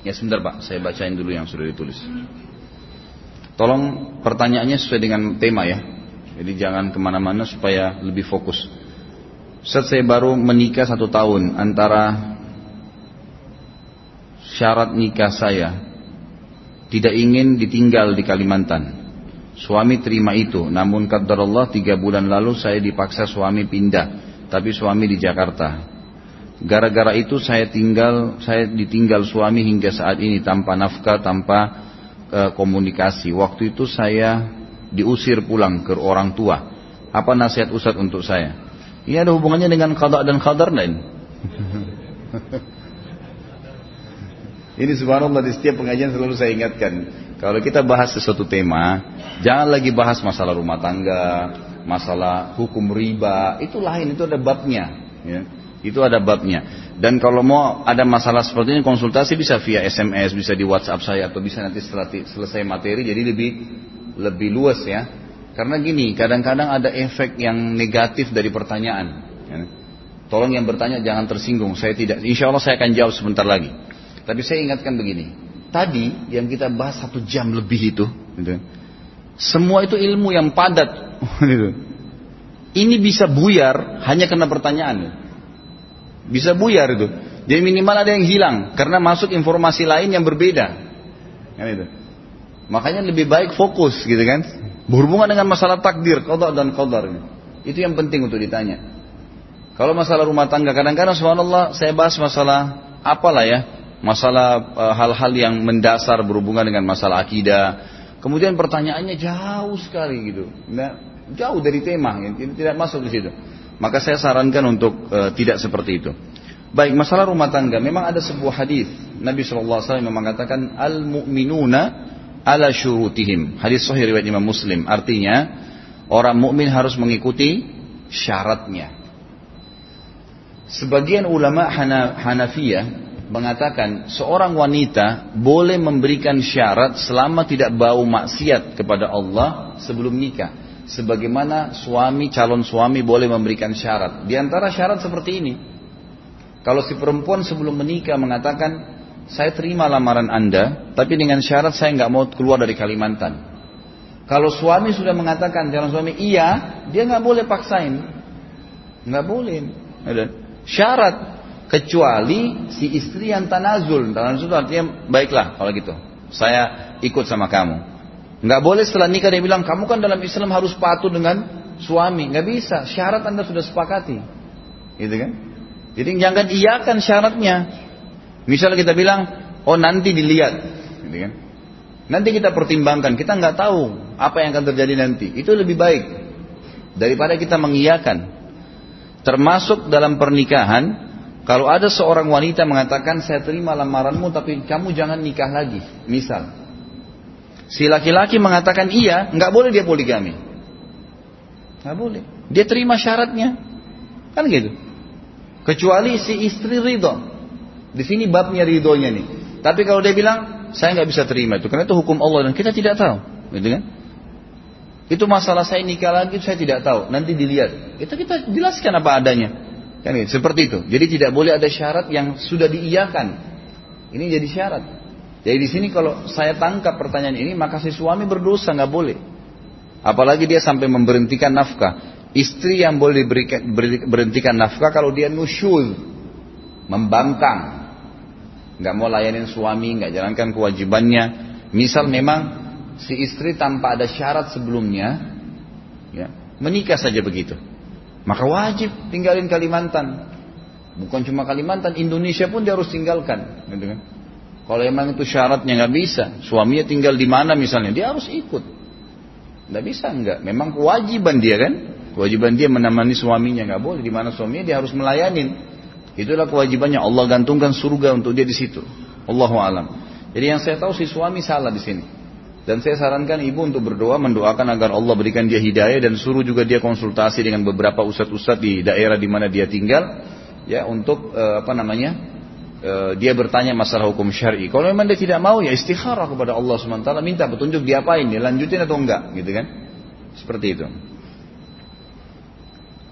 Ya sebentar Pak, saya bacain dulu yang sudah ditulis. Tolong pertanyaannya sesuai dengan tema ya. Jadi jangan ke mana-mana supaya lebih fokus. Saat saya baru menikah satu tahun antara syarat nikah saya tidak ingin ditinggal di Kalimantan. Suami terima itu, namun kata Allah tiga bulan lalu saya dipaksa suami pindah, tapi suami di Jakarta. Gara-gara itu saya tinggal, saya ditinggal suami hingga saat ini tanpa nafkah, tanpa e, komunikasi. Waktu itu saya diusir pulang ke orang tua. Apa nasihat Ustaz untuk saya? Ini ada hubungannya dengan qada dan qadar lain. Ini subhanallah di setiap pengajian selalu saya ingatkan. Kalau kita bahas sesuatu tema, jangan lagi bahas masalah rumah tangga, masalah hukum riba, itu lain, itu ada babnya. Ya. Itu ada babnya. Dan kalau mau ada masalah seperti ini konsultasi bisa via SMS, bisa di WhatsApp saya atau bisa nanti setelah selesai materi jadi lebih lebih luas ya. Karena gini, kadang-kadang ada efek yang negatif dari pertanyaan. Ya. Tolong yang bertanya jangan tersinggung. Saya tidak, insya Allah saya akan jawab sebentar lagi. Tapi saya ingatkan begini, tadi yang kita bahas satu jam lebih itu, gitu. semua itu ilmu yang padat. Gitu. Ini bisa buyar hanya karena pertanyaan. Bisa buyar itu. Jadi minimal ada yang hilang karena masuk informasi lain yang berbeda. Kan itu. Makanya lebih baik fokus gitu kan. Berhubungan dengan masalah takdir, qada dan qadar. Itu yang penting untuk ditanya. Kalau masalah rumah tangga kadang-kadang subhanallah saya bahas masalah apalah ya, masalah eh, hal-hal yang mendasar berhubungan dengan masalah akidah. Kemudian pertanyaannya jauh sekali gitu, nah, jauh dari tema, ya, tidak masuk di situ. Maka saya sarankan untuk uh, tidak seperti itu. Baik, masalah rumah tangga, memang ada sebuah hadis Nabi SAW memang mengatakan al mu'minuna ala syurutihim. Hadis sahih riwayat Imam Muslim. Artinya orang mukmin harus mengikuti syaratnya. Sebagian ulama Hanafiyah mengatakan seorang wanita boleh memberikan syarat selama tidak bau maksiat kepada Allah sebelum nikah. Sebagaimana suami calon suami boleh memberikan syarat. Di antara syarat seperti ini. Kalau si perempuan sebelum menikah mengatakan saya terima lamaran anda, tapi dengan syarat saya nggak mau keluar dari Kalimantan. Kalau suami sudah mengatakan calon suami iya, dia nggak boleh paksain, nggak boleh. Syarat kecuali si istri yang tanazul. Tanazul artinya baiklah kalau gitu. Saya ikut sama kamu. Nggak boleh setelah nikah dia bilang kamu kan dalam Islam harus patuh dengan suami. Nggak bisa. Syarat anda sudah sepakati. Gitu kan? Jadi jangan iakan syaratnya. Misalnya kita bilang, oh nanti dilihat, gitu kan? Nanti kita pertimbangkan, kita nggak tahu apa yang akan terjadi nanti. Itu lebih baik daripada kita mengiyakan. Termasuk dalam pernikahan, kalau ada seorang wanita mengatakan saya terima lamaranmu tapi kamu jangan nikah lagi, misal. Si laki-laki mengatakan iya, nggak boleh dia poligami. Nggak boleh. Dia terima syaratnya. Kan gitu. Kecuali si istri ridho. Di sini babnya ridhonya nih. Tapi kalau dia bilang saya nggak bisa terima itu karena itu hukum Allah dan kita tidak tahu, gitu kan? Itu masalah saya nikah lagi saya tidak tahu. Nanti dilihat. Itu kita jelaskan apa adanya. Kan gitu, seperti itu. Jadi tidak boleh ada syarat yang sudah diiyakan. Ini jadi syarat. Jadi di sini kalau saya tangkap pertanyaan ini maka si suami berdosa nggak boleh. Apalagi dia sampai memberhentikan nafkah. Istri yang boleh diberikan, berhentikan nafkah kalau dia nusyul, membangkang, nggak mau layanin suami, nggak jalankan kewajibannya. Misal memang si istri tanpa ada syarat sebelumnya, ya, menikah saja begitu. Maka wajib tinggalin Kalimantan. Bukan cuma Kalimantan, Indonesia pun dia harus tinggalkan. Gitu kan? Kalau emang itu syaratnya nggak bisa, suaminya tinggal di mana misalnya, dia harus ikut. Nggak bisa nggak, memang kewajiban dia kan, kewajiban dia menemani suaminya nggak boleh di mana suaminya dia harus melayanin. Itulah kewajibannya Allah gantungkan surga untuk dia di situ. Allahu alam. Jadi yang saya tahu si suami salah di sini. Dan saya sarankan ibu untuk berdoa mendoakan agar Allah berikan dia hidayah dan suruh juga dia konsultasi dengan beberapa ustadz-ustadz di daerah di mana dia tinggal ya untuk uh, apa namanya uh, dia bertanya masalah hukum syar'i. Kalau memang dia tidak mau ya istikharah kepada Allah SWT minta petunjuk diapain, dia lanjutin atau enggak gitu kan. Seperti itu.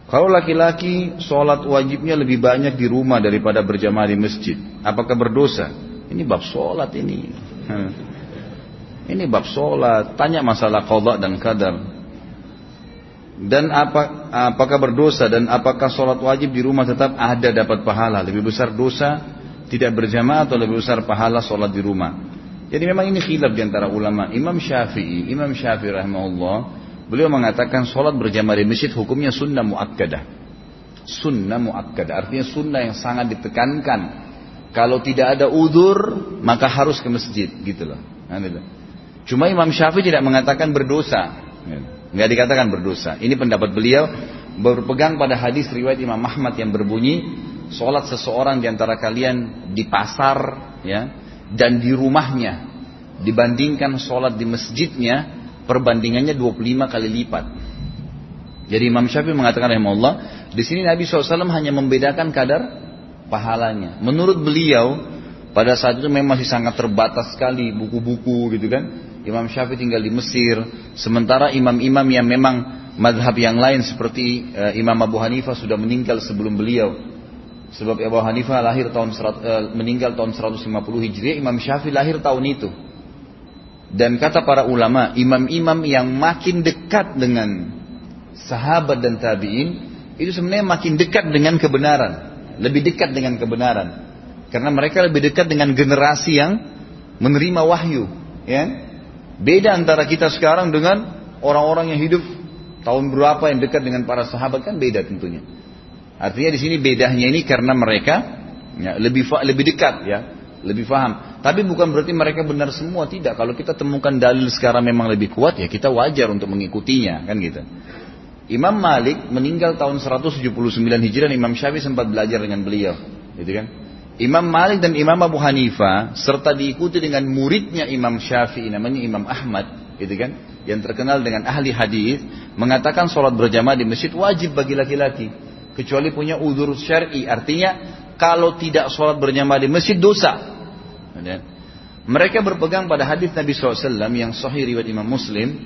Kalau laki-laki sholat wajibnya lebih banyak di rumah daripada berjamaah di masjid, apakah berdosa? Ini bab sholat ini. Ini bab sholat. Tanya masalah qadha dan qadar. Dan apa, apakah berdosa dan apakah sholat wajib di rumah tetap ada dapat pahala? Lebih besar dosa tidak berjamaah atau lebih besar pahala sholat di rumah? Jadi memang ini khilaf di antara ulama. Imam Syafi'i, Imam Syafi'i rahimahullah, beliau mengatakan sholat berjamaah di masjid hukumnya sunnah muakkadah. Sunnah muakkadah, artinya sunnah yang sangat ditekankan. Kalau tidak ada udur, maka harus ke masjid, gitu loh. Nah, gitu. Cuma Imam Syafi'i tidak mengatakan berdosa. Nggak dikatakan berdosa. Ini pendapat beliau berpegang pada hadis riwayat Imam Ahmad yang berbunyi sholat seseorang di antara kalian di pasar ya dan di rumahnya dibandingkan sholat di masjidnya perbandingannya 25 kali lipat. Jadi Imam Syafi'i mengatakan Allah di sini Nabi SAW hanya membedakan kadar pahalanya. Menurut beliau pada saat itu memang masih sangat terbatas sekali buku-buku gitu kan Imam Syafi'i tinggal di Mesir, sementara imam-imam yang memang madhab yang lain seperti uh, Imam Abu Hanifah sudah meninggal sebelum beliau. Sebab Abu Hanifah lahir tahun uh, meninggal tahun 150 Hijriah, Imam Syafi'i lahir tahun itu. Dan kata para ulama, imam-imam yang makin dekat dengan sahabat dan tabi'in itu sebenarnya makin dekat dengan kebenaran, lebih dekat dengan kebenaran. Karena mereka lebih dekat dengan generasi yang menerima wahyu, ya. Beda antara kita sekarang dengan orang-orang yang hidup tahun berapa yang dekat dengan para sahabat kan beda tentunya. Artinya di sini bedanya ini karena mereka ya, lebih lebih dekat ya, lebih paham. Tapi bukan berarti mereka benar semua tidak. Kalau kita temukan dalil sekarang memang lebih kuat ya kita wajar untuk mengikutinya kan gitu. Imam Malik meninggal tahun 179 Hijriah Imam Syafi'i sempat belajar dengan beliau, gitu kan? Imam Malik dan Imam Abu Hanifah serta diikuti dengan muridnya Imam Syafi'i namanya Imam Ahmad gitu kan yang terkenal dengan ahli hadis mengatakan sholat berjamaah di masjid wajib bagi laki-laki kecuali punya udur syar'i. Artinya kalau tidak sholat berjamaah di masjid dosa. Mereka berpegang pada hadis Nabi SAW yang sahih riwayat Imam Muslim.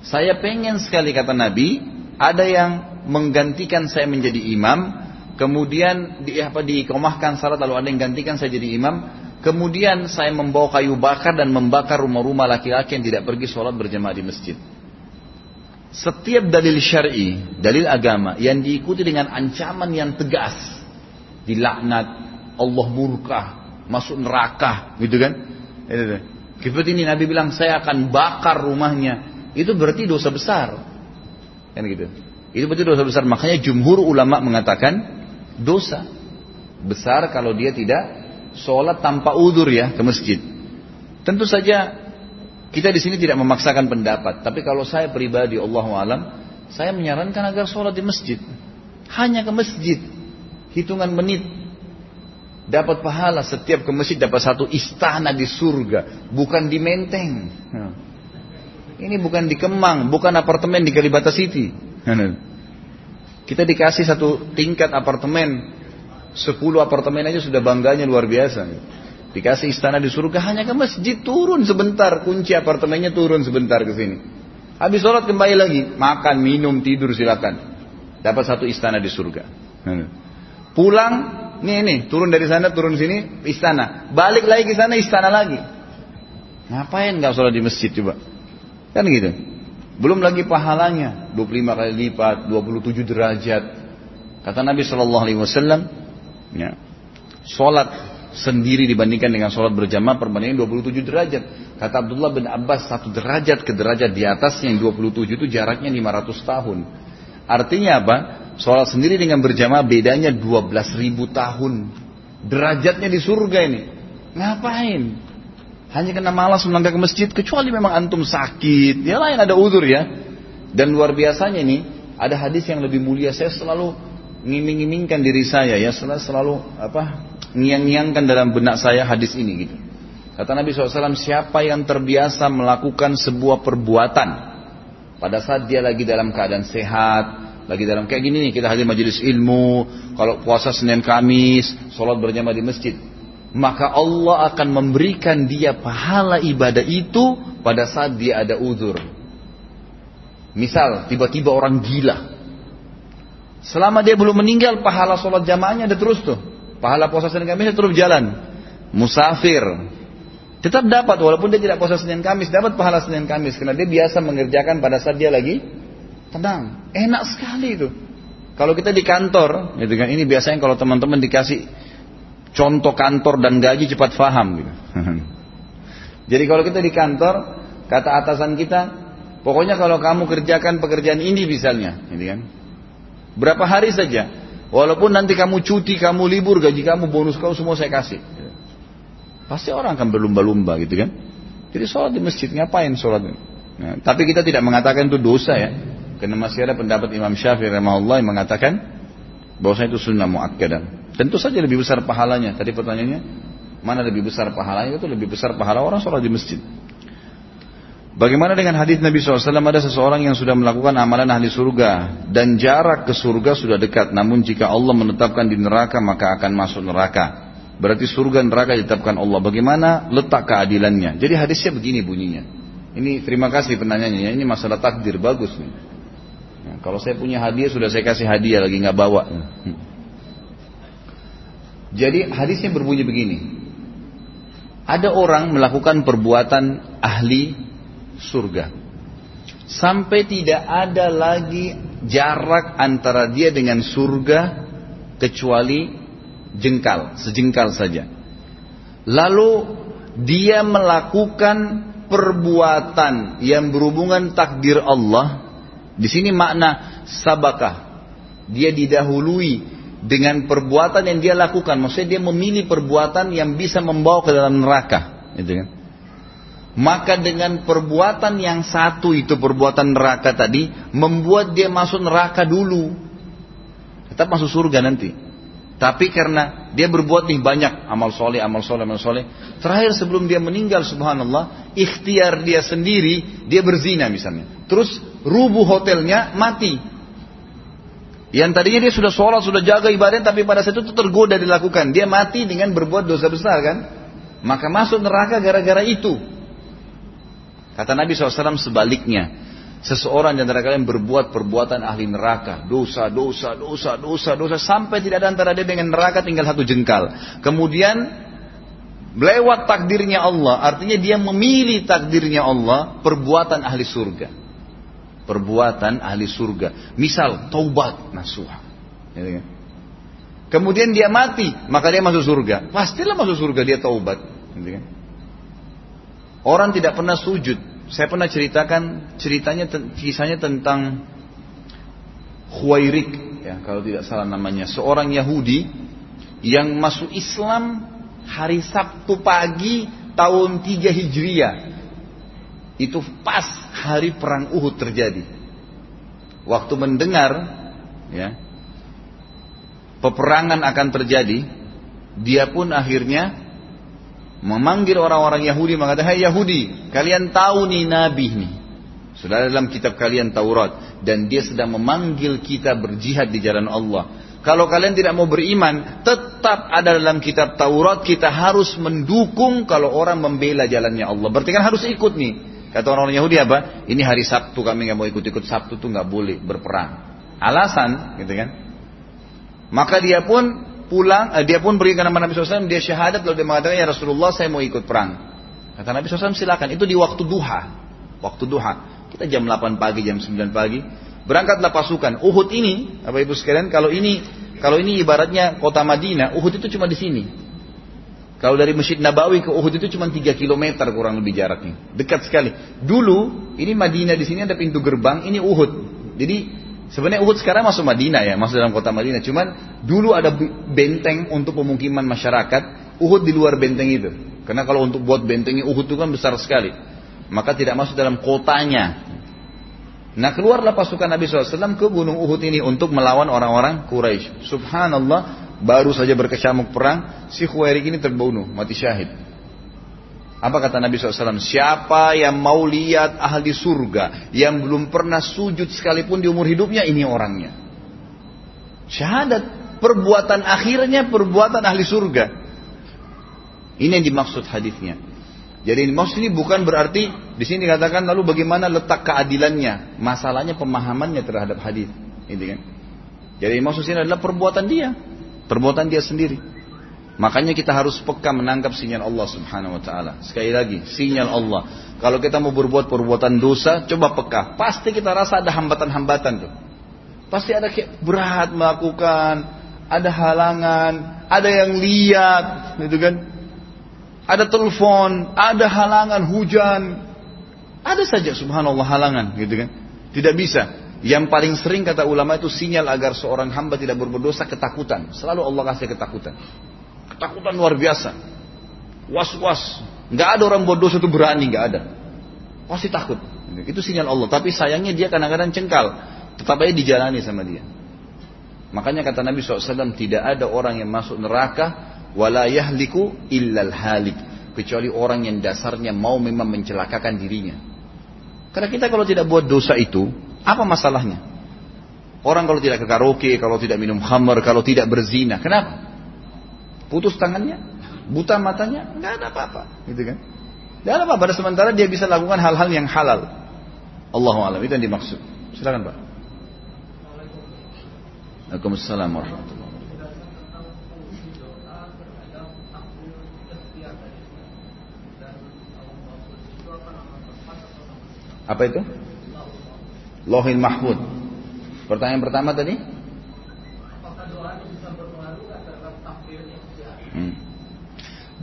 Saya pengen sekali kata Nabi ada yang menggantikan saya menjadi imam kemudian di, apa dikomahkan salat lalu ada yang gantikan saya jadi imam, kemudian saya membawa kayu bakar dan membakar rumah-rumah laki-laki yang tidak pergi sholat berjamaah di masjid. Setiap dalil syar'i, dalil agama yang diikuti dengan ancaman yang tegas, dilaknat, Allah murka, masuk neraka, gitu kan? Seperti ini Nabi bilang saya akan bakar rumahnya. Itu berarti dosa besar. Kan gitu. Itu berarti dosa besar. Makanya jumhur ulama mengatakan dosa besar kalau dia tidak sholat tanpa udur ya ke masjid. Tentu saja kita di sini tidak memaksakan pendapat, tapi kalau saya pribadi Allah alam, saya menyarankan agar sholat di masjid. Hanya ke masjid, hitungan menit dapat pahala setiap ke masjid dapat satu istana di surga, bukan di Menteng. Ini bukan di Kemang, bukan apartemen di Kalibata City. Kita dikasih satu tingkat apartemen, sepuluh apartemen aja sudah bangganya luar biasa. Dikasih istana di surga hanya ke masjid turun sebentar, kunci apartemennya turun sebentar ke sini. Habis sholat kembali lagi, makan, minum, tidur silakan. Dapat satu istana di surga. Pulang, nih nih, turun dari sana, turun sini, istana. Balik lagi ke sana, istana lagi. Ngapain nggak sholat di masjid coba? Kan gitu. Belum lagi pahalanya 25 kali lipat, 27 derajat. Kata Nabi Shallallahu Alaihi Wasallam, ya, sholat sendiri dibandingkan dengan sholat berjamaah perbandingan 27 derajat. Kata Abdullah bin Abbas satu derajat ke derajat di atasnya yang 27 itu jaraknya 500 tahun. Artinya apa? Sholat sendiri dengan berjamaah bedanya 12 ribu tahun. Derajatnya di surga ini. Ngapain? Hanya kena malas melangkah ke masjid kecuali memang antum sakit. Ya lain ada udur ya. Dan luar biasanya ini ada hadis yang lebih mulia. Saya selalu ngiming-ngimingkan diri saya ya selalu, selalu apa ngiang-ngiangkan dalam benak saya hadis ini gitu. Kata Nabi SAW, siapa yang terbiasa melakukan sebuah perbuatan pada saat dia lagi dalam keadaan sehat, lagi dalam kayak gini nih kita hadir majelis ilmu, kalau puasa Senin Kamis, sholat berjamaah di masjid, maka Allah akan memberikan dia pahala ibadah itu pada saat dia ada uzur. Misal, tiba-tiba orang gila. Selama dia belum meninggal, pahala sholat jamaahnya ada terus tuh. Pahala puasa Senin Kamis terus jalan. musafir, tetap dapat walaupun dia tidak puasa Senin Kamis, dapat pahala Senin Kamis karena dia biasa mengerjakan pada saat dia lagi tenang. Enak sekali itu. Kalau kita di kantor, gitu kan, ini biasanya kalau teman-teman dikasih contoh kantor dan gaji cepat faham gitu. Jadi kalau kita di kantor, kata atasan kita, pokoknya kalau kamu kerjakan pekerjaan ini misalnya, gitu kan. Berapa hari saja, walaupun nanti kamu cuti, kamu libur, gaji kamu, bonus kamu semua saya kasih. Pasti orang akan berlumba-lumba gitu kan. Jadi sholat di masjid, ngapain sholat? Nah, tapi kita tidak mengatakan itu dosa ya. Karena masih ada pendapat Imam Syafi'i rahimahullah yang mengatakan bahwasanya itu sunnah muakkadah. Tentu saja lebih besar pahalanya. Tadi pertanyaannya, mana lebih besar pahalanya? Itu lebih besar pahala orang sholat di masjid. Bagaimana dengan hadis Nabi SAW ada seseorang yang sudah melakukan amalan ahli surga dan jarak ke surga sudah dekat namun jika Allah menetapkan di neraka maka akan masuk neraka. Berarti surga neraka ditetapkan Allah. Bagaimana letak keadilannya? Jadi hadisnya begini bunyinya. Ini terima kasih penanyanya ini masalah takdir bagus nih. Ya, kalau saya punya hadiah sudah saya kasih hadiah lagi nggak bawa. Jadi hadisnya berbunyi begini. Ada orang melakukan perbuatan ahli surga. Sampai tidak ada lagi jarak antara dia dengan surga kecuali jengkal, sejengkal saja. Lalu dia melakukan perbuatan yang berhubungan takdir Allah. Di sini makna sabakah. Dia didahului dengan perbuatan yang dia lakukan. Maksudnya dia memilih perbuatan yang bisa membawa ke dalam neraka. Gitu kan? Maka dengan perbuatan yang satu itu perbuatan neraka tadi membuat dia masuk neraka dulu. Tetap masuk surga nanti. Tapi karena dia berbuat nih banyak amal soleh amal soleh amal soleh. Terakhir sebelum dia meninggal subhanallah ikhtiar dia sendiri dia berzina misalnya. Terus rubuh hotelnya mati. Yang tadinya dia sudah sholat sudah jaga ibadah tapi pada saat itu tergoda dilakukan. Dia mati dengan berbuat dosa besar kan? Maka masuk neraka gara-gara itu Kata Nabi SAW sebaliknya. Seseorang di antara kalian berbuat perbuatan ahli neraka. Dosa, dosa, dosa, dosa, dosa. Sampai tidak ada antara dia dengan neraka tinggal satu jengkal. Kemudian lewat takdirnya Allah. Artinya dia memilih takdirnya Allah perbuatan ahli surga. Perbuatan ahli surga. Misal taubat nasuha. Ya, kan? Kemudian dia mati, maka dia masuk surga. Pastilah masuk surga dia taubat. Orang tidak pernah sujud. Saya pernah ceritakan ceritanya kisahnya tentang Huwairik ya kalau tidak salah namanya seorang Yahudi yang masuk Islam hari Sabtu pagi tahun 3 Hijriah. Itu pas hari perang Uhud terjadi. Waktu mendengar ya peperangan akan terjadi, dia pun akhirnya memanggil orang-orang Yahudi mengatakan, "Hai Yahudi, kalian tahu nih nabi nih. Sudah dalam kitab kalian Taurat dan dia sedang memanggil kita berjihad di jalan Allah. Kalau kalian tidak mau beriman, tetap ada dalam kitab Taurat kita harus mendukung kalau orang membela jalannya Allah. Berarti kan harus ikut nih. Kata orang-orang Yahudi apa? Ini hari Sabtu kami nggak mau ikut-ikut Sabtu tuh nggak boleh berperang. Alasan, gitu kan? Maka dia pun pulang, eh, dia pun pergi ke nama Nabi SAW, dia syahadat lalu dia mengatakan, ya Rasulullah saya mau ikut perang. Kata Nabi SAW silakan, itu di waktu duha. Waktu duha. Kita jam 8 pagi, jam 9 pagi. Berangkatlah pasukan. Uhud ini, apa ibu sekalian, kalau ini kalau ini ibaratnya kota Madinah, Uhud itu cuma di sini. Kalau dari Masjid Nabawi ke Uhud itu cuma 3 km kurang lebih jaraknya. Dekat sekali. Dulu, ini Madinah di sini ada pintu gerbang, ini Uhud. Jadi Sebenarnya Uhud sekarang masuk Madinah ya, masuk dalam kota Madinah. Cuman dulu ada benteng untuk pemukiman masyarakat. Uhud di luar benteng itu. Karena kalau untuk buat bentengnya Uhud itu kan besar sekali. Maka tidak masuk dalam kotanya. Nah keluarlah pasukan Nabi SAW ke gunung Uhud ini untuk melawan orang-orang Quraisy. Subhanallah, baru saja berkecamuk perang, si Khuwairik ini terbunuh, mati syahid. Apa kata Nabi SAW? Siapa yang mau lihat ahli surga yang belum pernah sujud sekalipun di umur hidupnya, ini orangnya. Syahadat. Perbuatan akhirnya perbuatan ahli surga. Ini yang dimaksud hadisnya. Jadi maksud ini bukan berarti di sini dikatakan lalu bagaimana letak keadilannya, masalahnya pemahamannya terhadap hadis, ini kan. Jadi maksud ini adalah perbuatan dia, perbuatan dia sendiri. Makanya kita harus peka menangkap sinyal Allah subhanahu wa ta'ala. Sekali lagi, sinyal Allah. Kalau kita mau berbuat perbuatan dosa, coba peka. Pasti kita rasa ada hambatan-hambatan tuh. Pasti ada kayak berat melakukan, ada halangan, ada yang lihat, gitu kan. Ada telepon, ada halangan hujan. Ada saja subhanallah halangan, gitu kan. Tidak bisa. Yang paling sering kata ulama itu sinyal agar seorang hamba tidak berbuat dosa ketakutan. Selalu Allah kasih ketakutan. Ketakutan luar biasa. Was-was. Nggak ada orang bodoh itu berani, nggak ada. Pasti takut. Itu sinyal Allah. Tapi sayangnya dia kadang-kadang cengkal. Tetap aja dijalani sama dia. Makanya kata Nabi SAW, tidak ada orang yang masuk neraka, wala yahliku illal halik. Kecuali orang yang dasarnya mau memang mencelakakan dirinya. Karena kita kalau tidak buat dosa itu, apa masalahnya? Orang kalau tidak ke karaoke, kalau tidak minum khamar, kalau tidak berzina, kenapa? Putus tangannya, buta matanya, nggak ada apa-apa, gitu kan? Tidak ada apa-apa. Sementara dia bisa lakukan hal-hal yang halal. Allahu alam itu yang dimaksud. Silakan Pak. Waalaikumsalam warahmatullahi Apa itu? Lohin Mahfud. Pertanyaan pertama tadi? Hmm.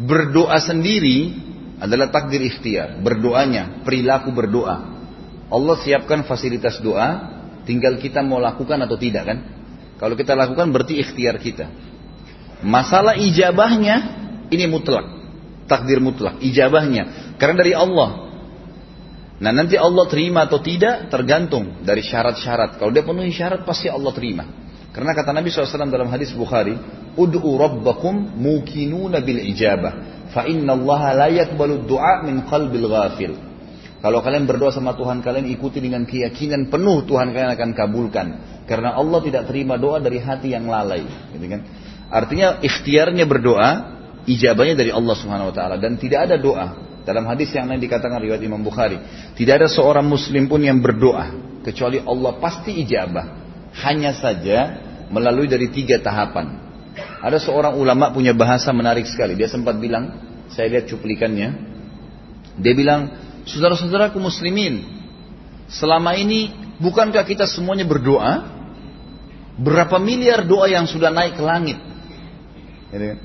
Berdoa sendiri adalah takdir ikhtiar. Berdoanya, perilaku berdoa. Allah siapkan fasilitas doa, tinggal kita mau lakukan atau tidak kan? Kalau kita lakukan berarti ikhtiar kita. Masalah ijabahnya ini mutlak. Takdir mutlak, ijabahnya. Karena dari Allah. Nah nanti Allah terima atau tidak tergantung dari syarat-syarat. Kalau dia penuhi syarat pasti Allah terima. Karena kata Nabi SAW dalam hadis Bukhari, Ud'u rabbakum mukinuna bil ijabah. Fa inna Allah la yakbalu du'a min qalbil ghafil. Kalau kalian berdoa sama Tuhan kalian ikuti dengan keyakinan penuh Tuhan kalian akan kabulkan. Karena Allah tidak terima doa dari hati yang lalai. Gitu kan? Artinya ikhtiarnya berdoa, ijabahnya dari Allah Subhanahu wa taala dan tidak ada doa dalam hadis yang lain dikatakan riwayat Imam Bukhari, tidak ada seorang muslim pun yang berdoa kecuali Allah pasti ijabah. Hanya saja melalui dari tiga tahapan. Ada seorang ulama punya bahasa menarik sekali. Dia sempat bilang, saya lihat cuplikannya. Dia bilang, saudara-saudaraku muslimin, selama ini bukankah kita semuanya berdoa? Berapa miliar doa yang sudah naik ke langit? Gitu kan?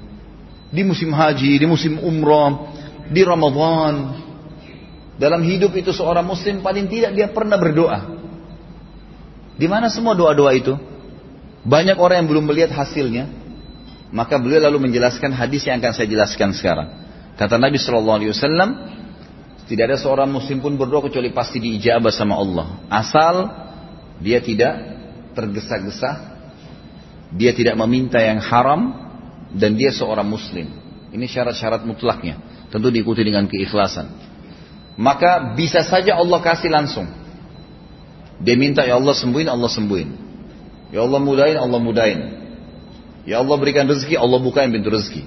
Di musim haji, di musim umrah, di Ramadan. Dalam hidup itu seorang muslim paling tidak dia pernah berdoa. Di mana semua doa-doa itu? Banyak orang yang belum melihat hasilnya. Maka beliau lalu menjelaskan hadis yang akan saya jelaskan sekarang. Kata Nabi Shallallahu Alaihi Wasallam, tidak ada seorang muslim pun berdoa kecuali pasti diijabah sama Allah. Asal dia tidak tergesa-gesa, dia tidak meminta yang haram, dan dia seorang muslim. Ini syarat-syarat mutlaknya. Tentu diikuti dengan keikhlasan. Maka bisa saja Allah kasih langsung. Dia minta ya Allah sembuhin, Allah sembuhin. Ya Allah mudahin, Allah mudahin. Ya Allah berikan rezeki, Allah bukain pintu rezeki.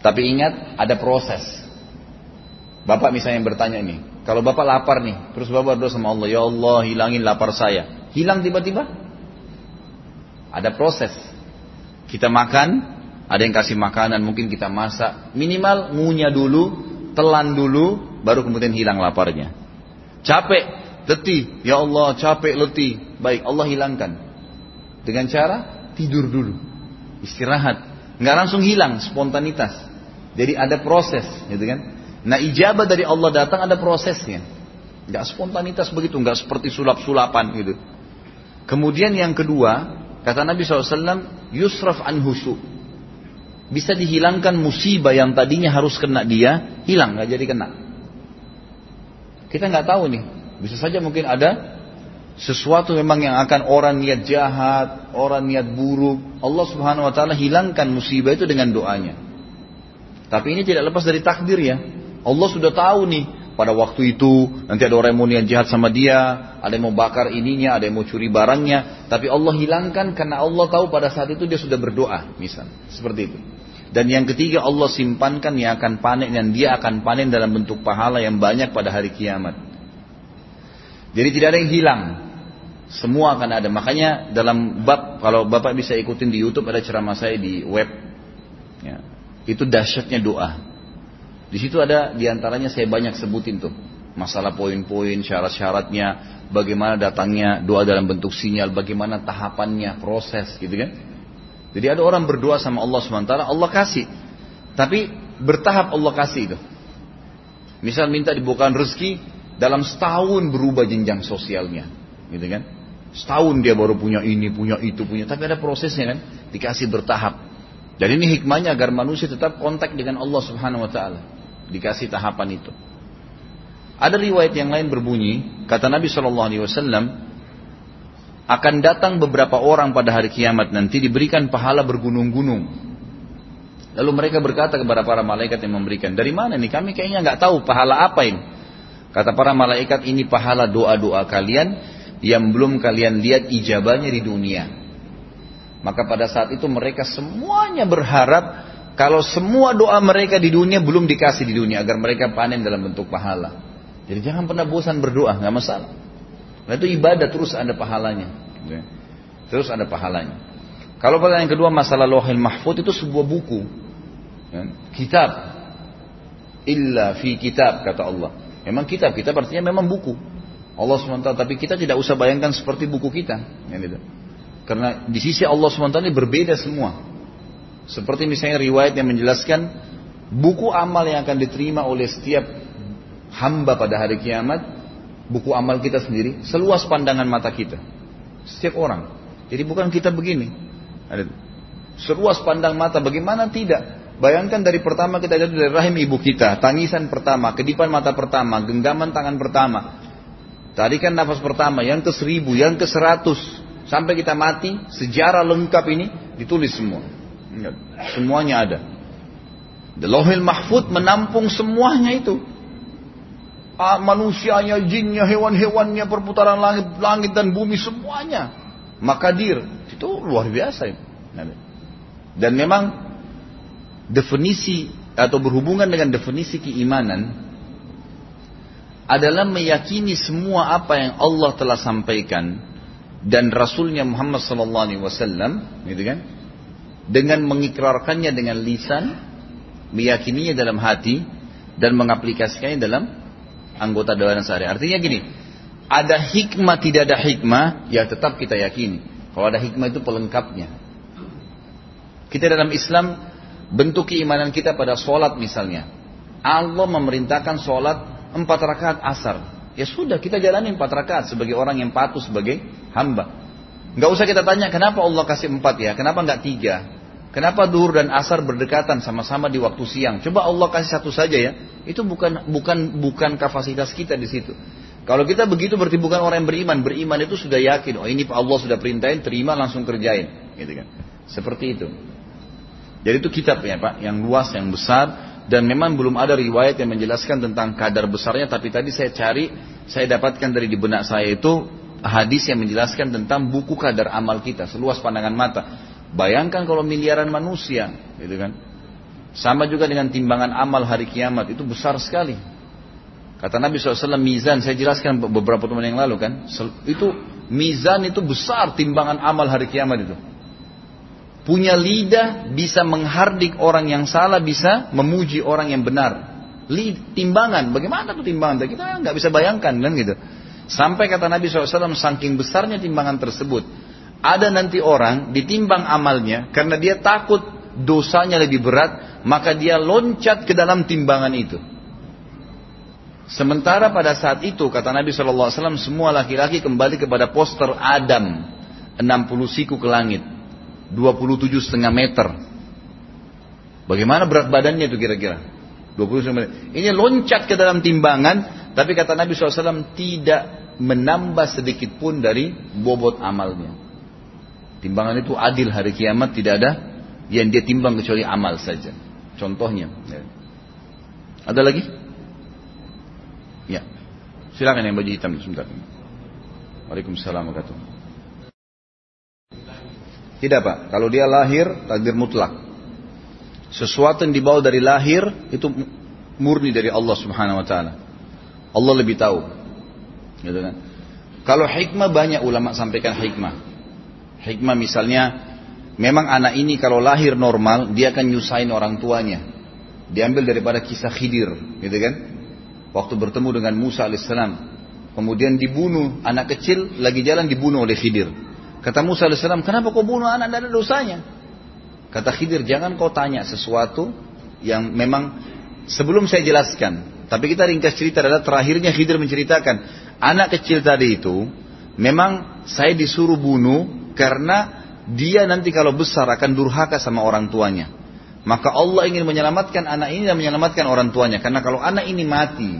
Tapi ingat, ada proses. Bapak misalnya yang bertanya ini, kalau bapak lapar nih, terus bapak berdoa sama Allah, ya Allah hilangin lapar saya. Hilang tiba-tiba? Ada proses. Kita makan, ada yang kasih makanan, mungkin kita masak. Minimal ngunyah dulu, telan dulu, baru kemudian hilang laparnya. Capek, letih, ya Allah capek letih, baik Allah hilangkan. Dengan cara tidur dulu, istirahat, nggak langsung hilang spontanitas. Jadi ada proses, gitu kan? Nah ijabah dari Allah datang ada prosesnya, nggak spontanitas begitu, nggak seperti sulap-sulapan gitu. Kemudian yang kedua, kata Nabi SAW, yusraf an husu. Bisa dihilangkan musibah yang tadinya harus kena dia, hilang, nggak jadi kena. Kita nggak tahu nih, bisa saja mungkin ada sesuatu memang yang akan orang niat jahat, orang niat buruk. Allah subhanahu wa ta'ala hilangkan musibah itu dengan doanya. Tapi ini tidak lepas dari takdir ya. Allah sudah tahu nih pada waktu itu nanti ada orang yang mau niat jahat sama dia, ada yang mau bakar ininya, ada yang mau curi barangnya, tapi Allah hilangkan karena Allah tahu pada saat itu dia sudah berdoa, misal seperti itu. Dan yang ketiga Allah simpankan yang akan panen dan dia akan panen dalam bentuk pahala yang banyak pada hari kiamat. Jadi tidak ada yang hilang. Semua akan ada. Makanya dalam bab kalau Bapak bisa ikutin di YouTube ada ceramah saya di web. Ya. Itu dahsyatnya doa. Di situ ada di antaranya saya banyak sebutin tuh. Masalah poin-poin, syarat-syaratnya, bagaimana datangnya doa dalam bentuk sinyal, bagaimana tahapannya, proses gitu kan. Jadi ada orang berdoa sama Allah SWT, Allah kasih. Tapi bertahap Allah kasih itu. Misal minta dibukakan rezeki, dalam setahun berubah jenjang sosialnya. Gitu kan. Setahun dia baru punya ini, punya itu, punya. Tapi ada prosesnya kan. Dikasih bertahap. Jadi ini hikmahnya agar manusia tetap kontak dengan Allah Subhanahu Wa Taala. Dikasih tahapan itu. Ada riwayat yang lain berbunyi, kata Nabi Shallallahu Alaihi Wasallam, akan datang beberapa orang pada hari kiamat nanti diberikan pahala bergunung-gunung. Lalu mereka berkata kepada para malaikat yang memberikan, dari mana nih? Kami kayaknya nggak tahu pahala apa ini. Kata para malaikat ini pahala doa-doa kalian yang belum kalian lihat ijabahnya di dunia. Maka pada saat itu mereka semuanya berharap kalau semua doa mereka di dunia belum dikasih di dunia agar mereka panen dalam bentuk pahala. Jadi jangan pernah bosan berdoa, nggak masalah. Nah itu ibadah terus ada pahalanya. Ya. Terus ada pahalanya. Kalau pertanyaan kedua masalah lohil mahfud itu sebuah buku. Ya. Kitab. Illa fi kitab kata Allah. Memang kitab, kitab artinya memang buku. Allah SWT, tapi kita tidak usah bayangkan seperti buku kita. Karena di sisi Allah SWT ini berbeda semua. Seperti misalnya riwayat yang menjelaskan buku amal yang akan diterima oleh setiap hamba pada hari kiamat, buku amal kita sendiri, seluas pandangan mata kita. Setiap orang. Jadi bukan kita begini. Seluas pandang mata, bagaimana tidak? Bayangkan dari pertama kita jatuh dari rahim ibu kita, tangisan pertama, kedipan mata pertama, genggaman tangan pertama. Tarikan nafas pertama, yang ke seribu, yang ke seratus. Sampai kita mati, sejarah lengkap ini ditulis semua. Semuanya ada. The Lohil Mahfud menampung semuanya itu. Ah, manusianya, jinnya, hewan-hewannya, perputaran langit, langit dan bumi semuanya. Makadir itu luar biasa. Dan memang definisi atau berhubungan dengan definisi keimanan adalah meyakini semua apa yang Allah telah sampaikan dan Rasulnya Muhammad Sallallahu Alaihi Wasallam, gitu kan? Dengan mengikrarkannya dengan lisan, meyakininya dalam hati dan mengaplikasikannya dalam anggota dewan sehari. Artinya gini, ada hikmah tidak ada hikmah, ya tetap kita yakini. Kalau ada hikmah itu pelengkapnya. Kita dalam Islam bentuk keimanan kita pada sholat misalnya. Allah memerintahkan sholat empat rakaat asar. Ya sudah kita jalani empat rakaat sebagai orang yang patuh sebagai hamba. Gak usah kita tanya kenapa Allah kasih empat ya, kenapa nggak tiga? Kenapa duhur dan asar berdekatan sama-sama di waktu siang? Coba Allah kasih satu saja ya. Itu bukan bukan bukan kapasitas kita di situ. Kalau kita begitu berarti bukan orang yang beriman. Beriman itu sudah yakin, oh ini Allah sudah perintahin, terima langsung kerjain, gitu kan. Seperti itu. Jadi itu kitab ya Pak, yang luas, yang besar dan memang belum ada riwayat yang menjelaskan tentang kadar besarnya tapi tadi saya cari, saya dapatkan dari di benak saya itu hadis yang menjelaskan tentang buku kadar amal kita seluas pandangan mata. Bayangkan kalau miliaran manusia, gitu kan. Sama juga dengan timbangan amal hari kiamat, itu besar sekali. Kata Nabi SAW, mizan, saya jelaskan beberapa teman yang lalu kan. Itu mizan itu besar timbangan amal hari kiamat itu. Punya lidah bisa menghardik orang yang salah, bisa memuji orang yang benar. Lid, timbangan, bagaimana tuh timbangan? Kita nggak bisa bayangkan kan gitu. Sampai kata Nabi SAW, saking besarnya timbangan tersebut, ada nanti orang ditimbang amalnya karena dia takut dosanya lebih berat, maka dia loncat ke dalam timbangan itu. Sementara pada saat itu kata Nabi SAW semua laki-laki kembali kepada poster Adam 60 siku ke langit 27 setengah meter Bagaimana berat badannya itu kira-kira 27 meter Ini loncat ke dalam timbangan Tapi kata Nabi SAW tidak menambah sedikit pun dari bobot amalnya Timbangan itu adil hari kiamat tidak ada yang dia timbang kecuali amal saja. Contohnya. Ya. Ada lagi? Ya. Silakan yang baju hitam sebentar. Waalaikumsalam warahmatullahi Tidak pak. Kalau dia lahir takdir mutlak. Sesuatu yang dibawa dari lahir itu murni dari Allah Subhanahu Wa Taala. Allah lebih tahu. Gitu kan? Kalau hikmah banyak ulama sampaikan hikmah. Hikmah misalnya Memang anak ini kalau lahir normal, dia akan nyusahin orang tuanya. Diambil daripada kisah Khidir, gitu kan? Waktu bertemu dengan Musa alaihissalam, kemudian dibunuh anak kecil lagi jalan dibunuh oleh Khidir. Kata Musa alaihissalam, kenapa kau bunuh anak tidak ada dosanya? Kata Khidir, jangan kau tanya sesuatu yang memang sebelum saya jelaskan. Tapi kita ringkas cerita adalah terakhirnya Khidir menceritakan anak kecil tadi itu memang saya disuruh bunuh karena dia nanti kalau besar akan durhaka sama orang tuanya. Maka Allah ingin menyelamatkan anak ini dan menyelamatkan orang tuanya. Karena kalau anak ini mati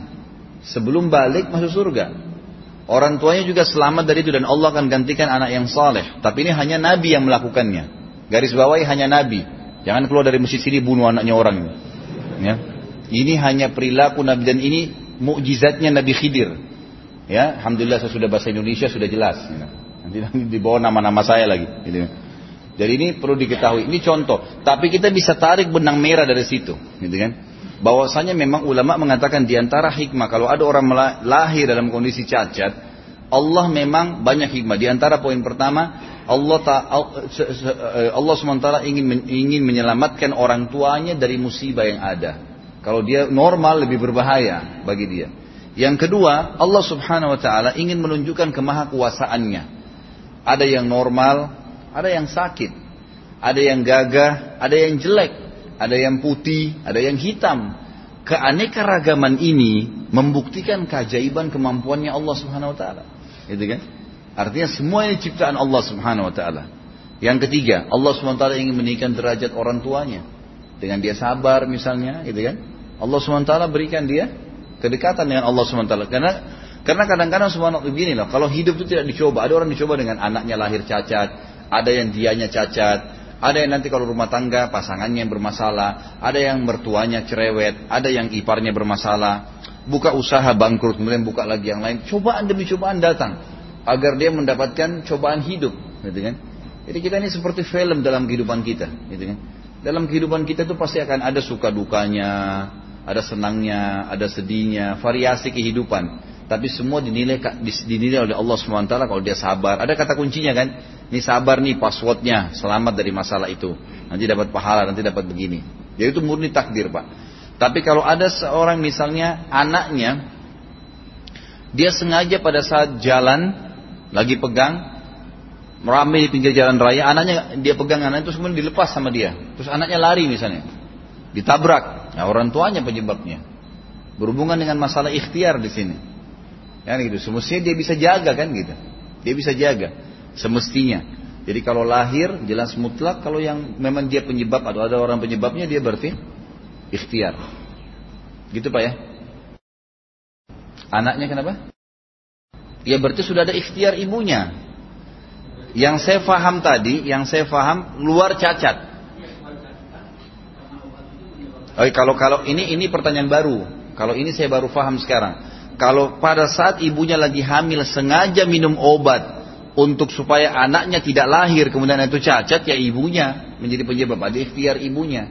sebelum balik masuk surga. Orang tuanya juga selamat dari itu dan Allah akan gantikan anak yang saleh. Tapi ini hanya Nabi yang melakukannya. Garis bawahi hanya Nabi. Jangan keluar dari masjid sini bunuh anaknya orang. Ya. Ini hanya perilaku Nabi dan ini mukjizatnya Nabi Khidir. Ya, alhamdulillah saya sudah bahasa Indonesia sudah jelas. Ya. Nanti, nanti di bawah nama-nama saya lagi. Gitu. Jadi ini perlu diketahui. Ini contoh. Tapi kita bisa tarik benang merah dari situ, gitu kan? Bahwasanya memang ulama mengatakan di antara hikmah kalau ada orang lahir dalam kondisi cacat, Allah memang banyak hikmah. Di antara poin pertama, Allah ta, Allah sementara ingin ingin menyelamatkan orang tuanya dari musibah yang ada. Kalau dia normal lebih berbahaya bagi dia. Yang kedua, Allah Subhanahu wa taala ingin menunjukkan kemahakuasaannya. Ada yang normal, ada yang sakit, ada yang gagah, ada yang jelek, ada yang putih, ada yang hitam. Keanekaragaman ini membuktikan keajaiban kemampuannya Allah Subhanahu wa taala. Gitu kan? Artinya semua ini ciptaan Allah Subhanahu wa taala. Yang ketiga, Allah Subhanahu wa taala ingin meninggikan derajat orang tuanya dengan dia sabar misalnya, gitu kan? Allah Subhanahu wa taala berikan dia kedekatan dengan Allah Subhanahu wa taala karena karena kadang-kadang subhanallah begini loh, kalau hidup itu tidak dicoba, ada orang dicoba dengan anaknya lahir cacat, ada yang dianya cacat, ada yang nanti kalau rumah tangga pasangannya yang bermasalah, ada yang mertuanya cerewet, ada yang iparnya bermasalah, buka usaha bangkrut kemudian buka lagi yang lain, cobaan demi cobaan datang agar dia mendapatkan cobaan hidup, gitu kan? Jadi kita ini seperti film dalam kehidupan kita, gitu kan? Dalam kehidupan kita itu pasti akan ada suka dukanya, ada senangnya, ada sedihnya, variasi kehidupan. Tapi semua dinilai dinilai oleh Allah SWT kalau dia sabar. Ada kata kuncinya kan? Ini sabar nih passwordnya, selamat dari masalah itu. Nanti dapat pahala, nanti dapat begini. Jadi itu murni takdir pak. Tapi kalau ada seorang misalnya anaknya, dia sengaja pada saat jalan lagi pegang, meramai di pinggir jalan raya, anaknya dia pegang anak itu kemudian dilepas sama dia. Terus anaknya lari misalnya, ditabrak. Nah, orang tuanya penyebabnya. Berhubungan dengan masalah ikhtiar di sini. Kan gitu. Semestinya dia bisa jaga kan gitu. Dia bisa jaga. Semestinya. Jadi kalau lahir jelas mutlak kalau yang memang dia penyebab atau ada orang penyebabnya dia berarti ikhtiar. Gitu Pak ya. Anaknya kenapa? Ya berarti sudah ada ikhtiar ibunya. Yang saya faham tadi, yang saya faham luar cacat. Oh, kalau kalau ini ini pertanyaan baru. Kalau ini saya baru faham sekarang kalau pada saat ibunya lagi hamil sengaja minum obat untuk supaya anaknya tidak lahir kemudian itu cacat ya ibunya menjadi penyebab ada ikhtiar ibunya.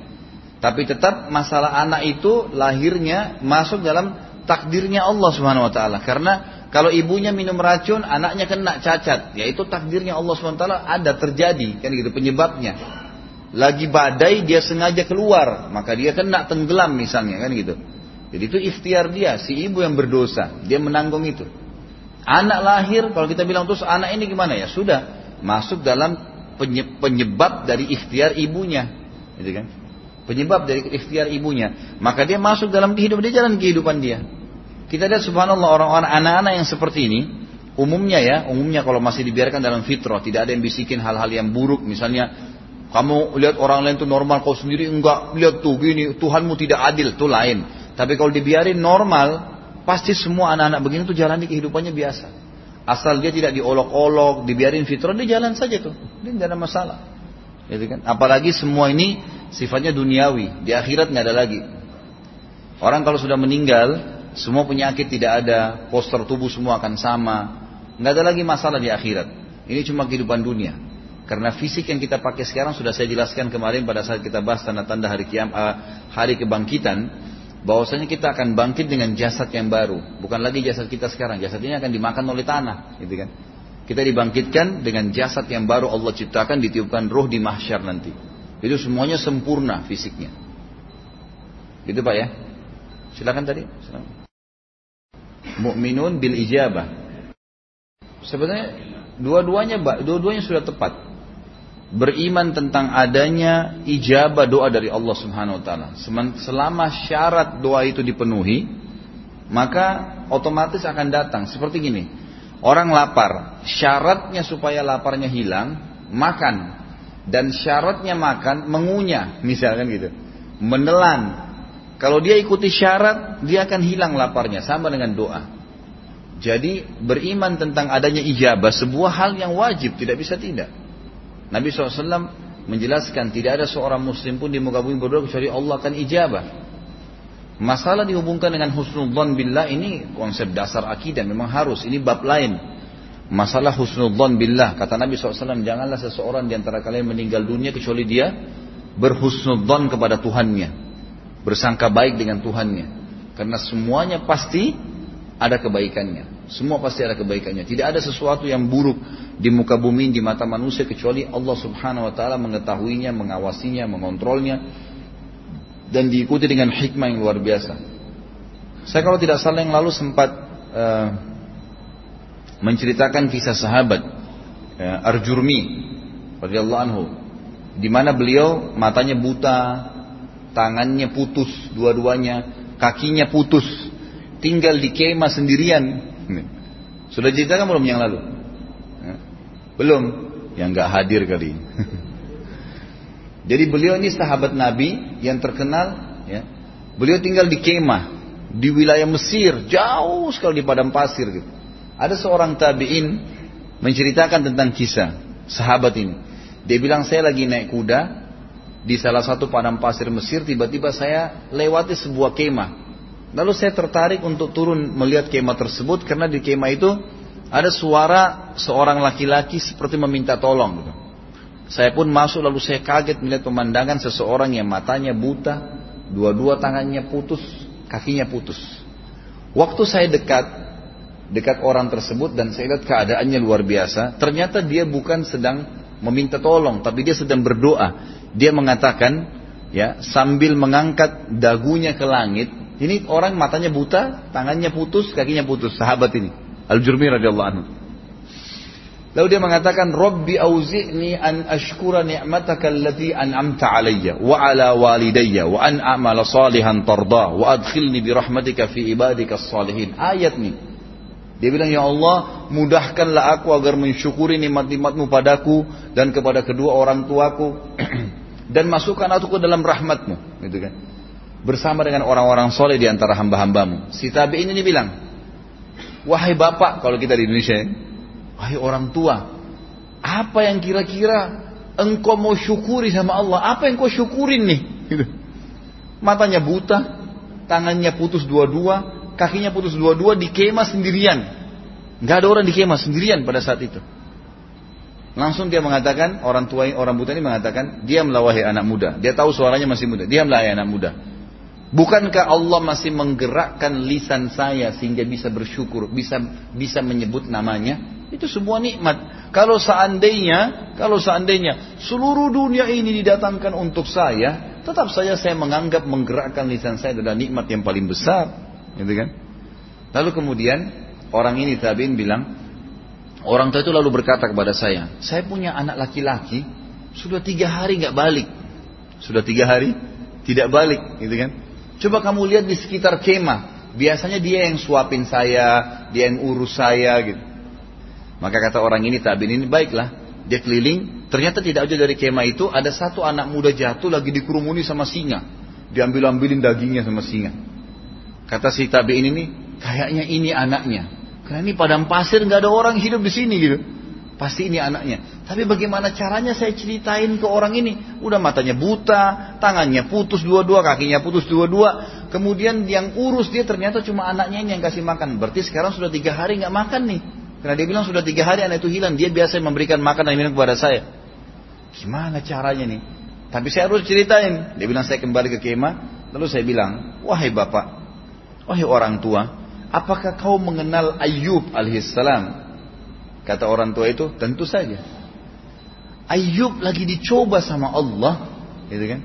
Tapi tetap masalah anak itu lahirnya masuk dalam takdirnya Allah Subhanahu wa taala karena kalau ibunya minum racun anaknya kena cacat yaitu takdirnya Allah Subhanahu wa taala ada terjadi kan gitu penyebabnya. Lagi badai dia sengaja keluar maka dia kena tenggelam misalnya kan gitu. Jadi itu ikhtiar dia, si ibu yang berdosa, dia menanggung itu. Anak lahir, kalau kita bilang terus anak ini gimana ya? Sudah masuk dalam penyebab dari ikhtiar ibunya, gitu kan? Penyebab dari ikhtiar ibunya, maka dia masuk dalam kehidupan dia jalan kehidupan dia. Kita lihat subhanallah orang-orang anak-anak yang seperti ini, umumnya ya, umumnya kalau masih dibiarkan dalam fitrah, tidak ada yang bisikin hal-hal yang buruk, misalnya kamu lihat orang lain itu normal, kau sendiri enggak, lihat tuh gini, Tuhanmu tidak adil, itu lain. Tapi kalau dibiarin normal, pasti semua anak-anak begini tuh jalani kehidupannya biasa. Asal dia tidak diolok-olok, dibiarin fitrah, dia jalan saja tuh. Dia tidak ada masalah. Gitu kan? Apalagi semua ini sifatnya duniawi. Di akhirat nggak ada lagi. Orang kalau sudah meninggal, semua penyakit tidak ada, poster tubuh semua akan sama. Nggak ada lagi masalah di akhirat. Ini cuma kehidupan dunia. Karena fisik yang kita pakai sekarang sudah saya jelaskan kemarin pada saat kita bahas tanda-tanda hari kiam, uh, hari kebangkitan bahwasanya kita akan bangkit dengan jasad yang baru, bukan lagi jasad kita sekarang. Jasad ini akan dimakan oleh tanah, gitu kan. Kita dibangkitkan dengan jasad yang baru Allah ciptakan, ditiupkan roh di mahsyar nanti. Itu semuanya sempurna fisiknya. Itu Pak ya. Silakan tadi. Mu'minun bil ijabah. Sebenarnya dua-duanya dua-duanya sudah tepat. Beriman tentang adanya ijabah doa dari Allah Subhanahu wa taala. Selama syarat doa itu dipenuhi, maka otomatis akan datang seperti gini. Orang lapar, syaratnya supaya laparnya hilang, makan. Dan syaratnya makan mengunyah, misalkan gitu. Menelan, kalau dia ikuti syarat, dia akan hilang laparnya. Sama dengan doa. Jadi beriman tentang adanya ijabah sebuah hal yang wajib, tidak bisa tidak. Nabi SAW menjelaskan tidak ada seorang muslim pun di muka bumi berdoa kecuali Allah akan ijabah. Masalah dihubungkan dengan husnudzon billah ini konsep dasar akidah memang harus. Ini bab lain. Masalah husnudzon billah kata Nabi SAW janganlah seseorang di antara kalian meninggal dunia kecuali dia berhusnudzon kepada Tuhannya bersangka baik dengan Tuhannya. Karena semuanya pasti ada kebaikannya. Semua pasti ada kebaikannya. Tidak ada sesuatu yang buruk di muka bumi di mata manusia kecuali Allah Subhanahu wa taala mengetahuinya, mengawasinya, mengontrolnya dan diikuti dengan hikmah yang luar biasa. Saya kalau tidak salah yang lalu sempat uh, menceritakan kisah sahabat uh, Arjurmi radhiyallahu anhu di mana beliau matanya buta, tangannya putus dua-duanya, kakinya putus, tinggal di kemah sendirian. Sudah ceritakan belum yang lalu? Belum, yang nggak hadir kali. Jadi beliau ini sahabat Nabi yang terkenal, ya. Beliau tinggal di kemah di wilayah Mesir, jauh sekali di padang pasir gitu. Ada seorang tabiin menceritakan tentang kisah sahabat ini. Dia bilang saya lagi naik kuda, di salah satu padang pasir Mesir tiba-tiba saya lewati sebuah kemah. Lalu saya tertarik untuk turun melihat kemah tersebut karena di kemah itu ada suara seorang laki-laki seperti meminta tolong. Gitu. Saya pun masuk lalu saya kaget melihat pemandangan seseorang yang matanya buta, dua-dua tangannya putus, kakinya putus. Waktu saya dekat, dekat orang tersebut dan saya lihat keadaannya luar biasa, ternyata dia bukan sedang meminta tolong, tapi dia sedang berdoa. Dia mengatakan ya sambil mengangkat dagunya ke langit. Ini orang matanya buta, tangannya putus, kakinya putus. Sahabat ini Al-Jurmi radhiyallahu anhu. Lalu dia mengatakan, Rabbi auzi'ni an ashkura ni'mataka allati an'amta alayya wa ala walidayya wa an a'mala salihan tarda wa adkhilni bi rahmatika fi ibadika salihin. Ayat nih. Dia bilang, Ya Allah, mudahkanlah aku agar mensyukuri nikmat-nikmatmu padaku dan kepada kedua orang tuaku. dan masukkan aku ke dalam rahmatmu gitu kan bersama dengan orang-orang soleh di antara hamba-hambamu si tabi'in ini bilang wahai bapak kalau kita di Indonesia ya, wahai orang tua apa yang kira-kira engkau mau syukuri sama Allah apa yang kau syukurin nih gitu. matanya buta tangannya putus dua-dua kakinya putus dua-dua di kemah sendirian nggak ada orang di kemah sendirian pada saat itu Langsung dia mengatakan, orang tua orang buta ini mengatakan, dia wahai anak muda. Dia tahu suaranya masih muda. dia wahai anak muda. Bukankah Allah masih menggerakkan lisan saya sehingga bisa bersyukur, bisa bisa menyebut namanya? Itu sebuah nikmat. Kalau seandainya, kalau seandainya seluruh dunia ini didatangkan untuk saya, tetap saja saya menganggap menggerakkan lisan saya adalah nikmat yang paling besar, gitu kan? Lalu kemudian orang ini tabiin bilang, Orang tua itu lalu berkata kepada saya, saya punya anak laki-laki, sudah tiga hari nggak balik. Sudah tiga hari tidak balik, gitu kan? Coba kamu lihat di sekitar kemah, biasanya dia yang suapin saya, dia yang urus saya, gitu. Maka kata orang ini tabin ini baiklah, dia keliling, ternyata tidak jauh dari kemah itu ada satu anak muda jatuh lagi dikerumuni sama singa, diambil-ambilin dagingnya sama singa. Kata si tabiin ini, kayaknya ini anaknya. Karena ini padang pasir nggak ada orang hidup di sini gitu. Pasti ini anaknya. Tapi bagaimana caranya saya ceritain ke orang ini? Udah matanya buta, tangannya putus dua-dua, kakinya putus dua-dua. Kemudian yang urus dia ternyata cuma anaknya ini yang kasih makan. Berarti sekarang sudah tiga hari nggak makan nih. Karena dia bilang sudah tiga hari anak itu hilang. Dia biasa memberikan makan dan minum kepada saya. Gimana caranya nih? Tapi saya harus ceritain. Dia bilang saya kembali ke kemah. Lalu saya bilang, wahai bapak, wahai orang tua, Apakah kau mengenal Ayub alaihissalam? Kata orang tua itu, tentu saja. Ayub lagi dicoba sama Allah, gitu kan?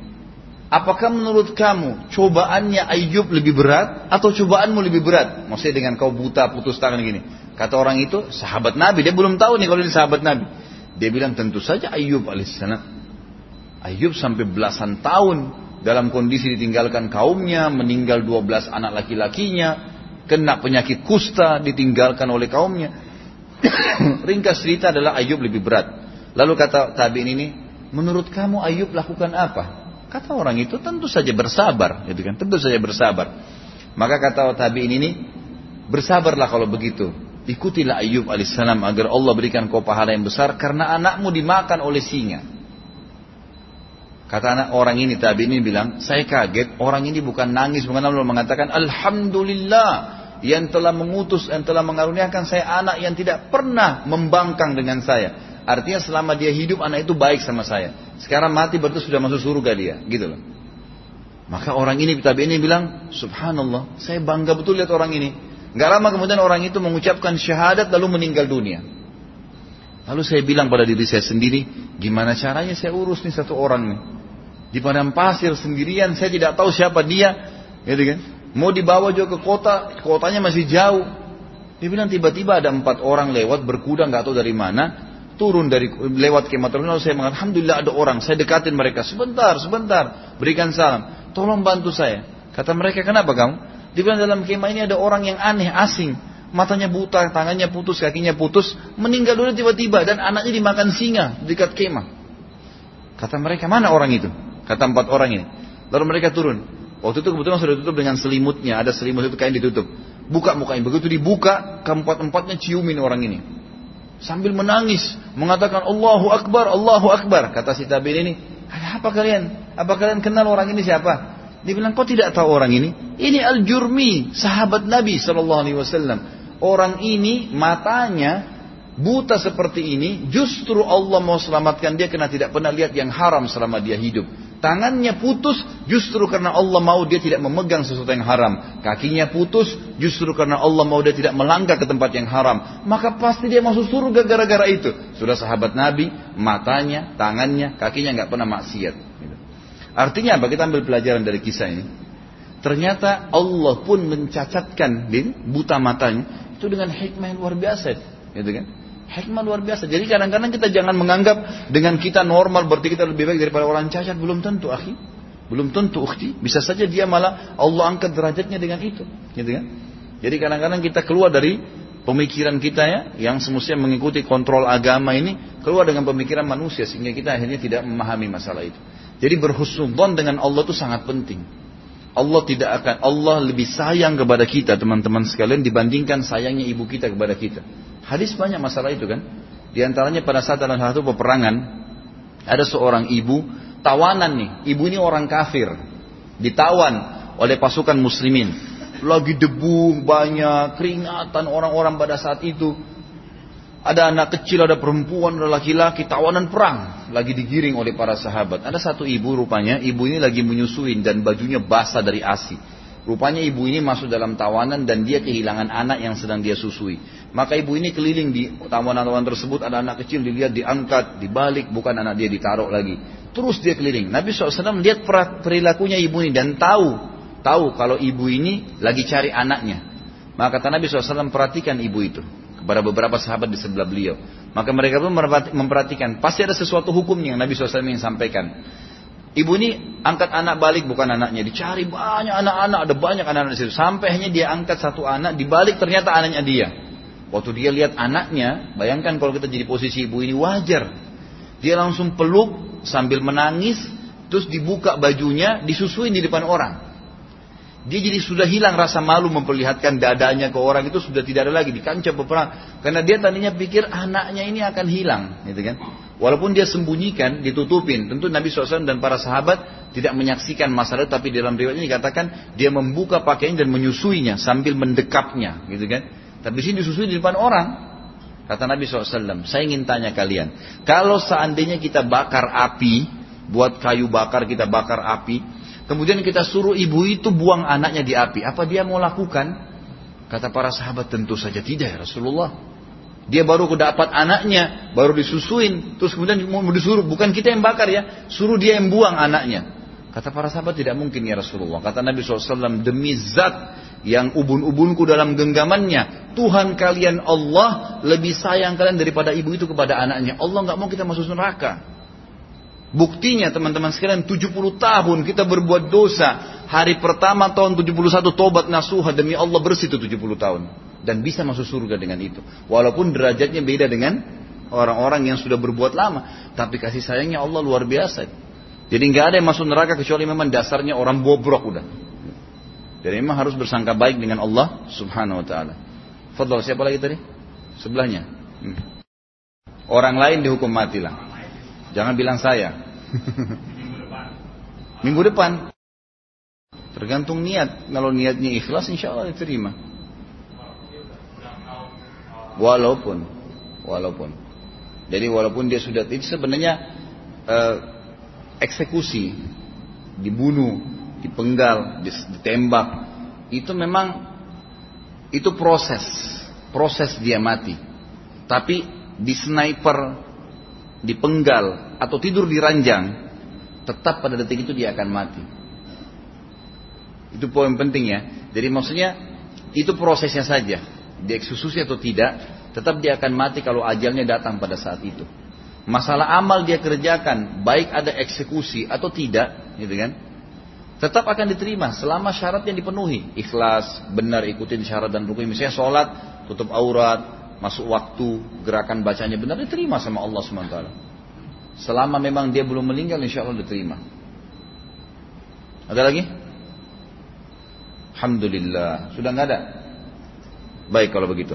Apakah menurut kamu cobaannya Ayub lebih berat atau cobaanmu lebih berat? Maksudnya dengan kau buta putus tangan gini. Kata orang itu sahabat Nabi, dia belum tahu nih kalau ini sahabat Nabi. Dia bilang tentu saja Ayub alaihissalam. Ayub sampai belasan tahun dalam kondisi ditinggalkan kaumnya, meninggal 12 anak laki-lakinya, kena penyakit kusta, ditinggalkan oleh kaumnya. Ringkas cerita adalah Ayub lebih berat. Lalu kata tabiin ini, menurut kamu Ayub lakukan apa? Kata orang itu tentu saja bersabar, gitu kan? Tentu saja bersabar. Maka kata tabiin ini, bersabarlah kalau begitu. Ikutilah Ayub alaihissalam agar Allah berikan kau pahala yang besar karena anakmu dimakan oleh singa. Kata anak orang ini tabi ini bilang, saya kaget orang ini bukan nangis, bukan lalu mengatakan Alhamdulillah yang telah mengutus, yang telah mengaruniakan saya anak yang tidak pernah membangkang dengan saya. Artinya selama dia hidup anak itu baik sama saya. Sekarang mati berarti sudah masuk surga dia, gitu loh. Maka orang ini tabi ini bilang, Subhanallah, saya bangga betul lihat orang ini. Gak lama kemudian orang itu mengucapkan syahadat lalu meninggal dunia. Lalu saya bilang pada diri saya sendiri, gimana caranya saya urus nih satu orang nih. Di padang pasir sendirian, saya tidak tahu siapa dia, gitu kan. Mau dibawa juga ke kota, kotanya masih jauh. Dia bilang tiba-tiba ada empat orang lewat berkuda nggak tahu dari mana turun dari lewat kemah terminal. Saya mengatakan alhamdulillah ada orang. Saya dekatin mereka sebentar sebentar berikan salam. Tolong bantu saya. Kata mereka kenapa kamu? Di dalam kemah ini ada orang yang aneh asing. Matanya buta tangannya putus kakinya putus meninggal dulu tiba-tiba dan anaknya dimakan singa dekat kemah. Kata mereka mana orang itu? Kata empat orang ini. Lalu mereka turun waktu itu kebetulan sudah ditutup dengan selimutnya. Ada selimut itu kain ditutup. Buka mukanya. Begitu dibuka keempat empatnya ciumin orang ini. Sambil menangis. Mengatakan Allahu Akbar Allahu Akbar. Kata si tabiin ini apa kalian? Apa kalian kenal orang ini siapa? Dia bilang kau tidak tahu orang ini? Ini Al Jurmi sahabat Nabi Shallallahu Alaihi Wasallam. Orang ini matanya buta seperti ini. Justru Allah mau selamatkan dia karena tidak pernah lihat yang haram selama dia hidup Tangannya putus justru karena Allah mau dia tidak memegang sesuatu yang haram. Kakinya putus justru karena Allah mau dia tidak melangkah ke tempat yang haram. Maka pasti dia masuk surga gara-gara itu. Sudah sahabat Nabi, matanya, tangannya, kakinya nggak pernah maksiat. Artinya apa? Kita ambil pelajaran dari kisah ini. Ternyata Allah pun mencacatkan din, buta matanya itu dengan hikmah yang luar biasa. Gitu kan? Hikmah luar biasa. Jadi kadang-kadang kita jangan menganggap dengan kita normal berarti kita lebih baik daripada orang cacat. Belum tentu, akhi. Belum tentu, ukhti. Bisa saja dia malah Allah angkat derajatnya dengan itu. Gitu kan? Jadi kadang-kadang kita keluar dari pemikiran kita ya, yang semestinya mengikuti kontrol agama ini, keluar dengan pemikiran manusia sehingga kita akhirnya tidak memahami masalah itu. Jadi berhusnudzon dengan Allah itu sangat penting. Allah tidak akan Allah lebih sayang kepada kita teman-teman sekalian dibandingkan sayangnya ibu kita kepada kita. Hadis banyak masalah itu kan. Di antaranya pada saat dalam satu peperangan ada seorang ibu tawanan nih. Ibu ini orang kafir. Ditawan oleh pasukan muslimin. Lagi debu banyak, keringatan orang-orang pada saat itu. Ada anak kecil, ada perempuan, ada laki-laki, tawanan perang. Lagi digiring oleh para sahabat. Ada satu ibu rupanya, ibu ini lagi menyusuin dan bajunya basah dari asi. Rupanya ibu ini masuk dalam tawanan dan dia kehilangan anak yang sedang dia susui. Maka ibu ini keliling di tawanan-tawanan tersebut ada anak kecil dilihat diangkat, dibalik, bukan anak dia ditaruh lagi. Terus dia keliling. Nabi SAW lihat perilakunya ibu ini dan tahu, tahu kalau ibu ini lagi cari anaknya. Maka kata Nabi SAW perhatikan ibu itu kepada beberapa sahabat di sebelah beliau. Maka mereka pun memperhatikan, pasti ada sesuatu hukumnya yang Nabi SAW ingin sampaikan. Ibu ini angkat anak balik bukan anaknya, dicari banyak anak-anak, ada banyak anak-anak di situ. Sampai hanya dia angkat satu anak, dibalik ternyata anaknya dia. Waktu dia lihat anaknya, bayangkan kalau kita jadi posisi ibu ini wajar. Dia langsung peluk sambil menangis, terus dibuka bajunya, disusuin di depan orang. Dia jadi sudah hilang rasa malu memperlihatkan dadanya ke orang itu sudah tidak ada lagi di kancah peperang. Karena dia tadinya pikir anaknya ini akan hilang, gitu kan? Walaupun dia sembunyikan, ditutupin. Tentu Nabi SAW dan para sahabat tidak menyaksikan masalah tapi dalam riwayat ini dikatakan dia membuka pakaian dan menyusuinya sambil mendekapnya, gitu kan? Tapi sini disusui di depan orang. Kata Nabi SAW, saya ingin tanya kalian, kalau seandainya kita bakar api, buat kayu bakar kita bakar api, Kemudian kita suruh ibu itu buang anaknya di api. Apa dia mau lakukan? Kata para sahabat tentu saja tidak ya Rasulullah. Dia baru dapat anaknya, baru disusuin, terus kemudian mau disuruh, bukan kita yang bakar ya, suruh dia yang buang anaknya. Kata para sahabat tidak mungkin ya Rasulullah. Kata Nabi SAW, demi zat yang ubun-ubunku dalam genggamannya, Tuhan kalian Allah lebih sayang kalian daripada ibu itu kepada anaknya. Allah nggak mau kita masuk neraka. Buktinya teman-teman sekalian 70 tahun kita berbuat dosa. Hari pertama tahun 71 tobat nasuha demi Allah bersih itu 70 tahun dan bisa masuk surga dengan itu. Walaupun derajatnya beda dengan orang-orang yang sudah berbuat lama, tapi kasih sayangnya Allah luar biasa. Jadi nggak ada yang masuk neraka kecuali memang dasarnya orang bobrok udah. Jadi memang harus bersangka baik dengan Allah Subhanahu wa taala. Fadl siapa lagi tadi? Sebelahnya. Hmm. Orang lain dihukum mati lah. Jangan bilang saya. Minggu depan. Tergantung niat. Kalau niatnya ikhlas insya Allah diterima. Walaupun, walaupun. Jadi walaupun dia sudah itu sebenarnya eh, eksekusi, dibunuh, dipenggal, ditembak, itu memang itu proses, proses dia mati. Tapi di sniper, dipenggal atau tidur di ranjang, tetap pada detik itu dia akan mati. Itu poin penting ya. Jadi maksudnya itu prosesnya saja dieksekusi atau tidak, tetap dia akan mati kalau ajalnya datang pada saat itu. Masalah amal dia kerjakan, baik ada eksekusi atau tidak, gitu kan? Tetap akan diterima selama syaratnya dipenuhi. Ikhlas, benar ikutin syarat dan rukun. Misalnya sholat, tutup aurat, masuk waktu, gerakan bacanya benar diterima sama Allah SWT. Selama memang dia belum meninggal, insya Allah diterima. Ada lagi? Alhamdulillah. Sudah nggak ada? Baik kalau begitu.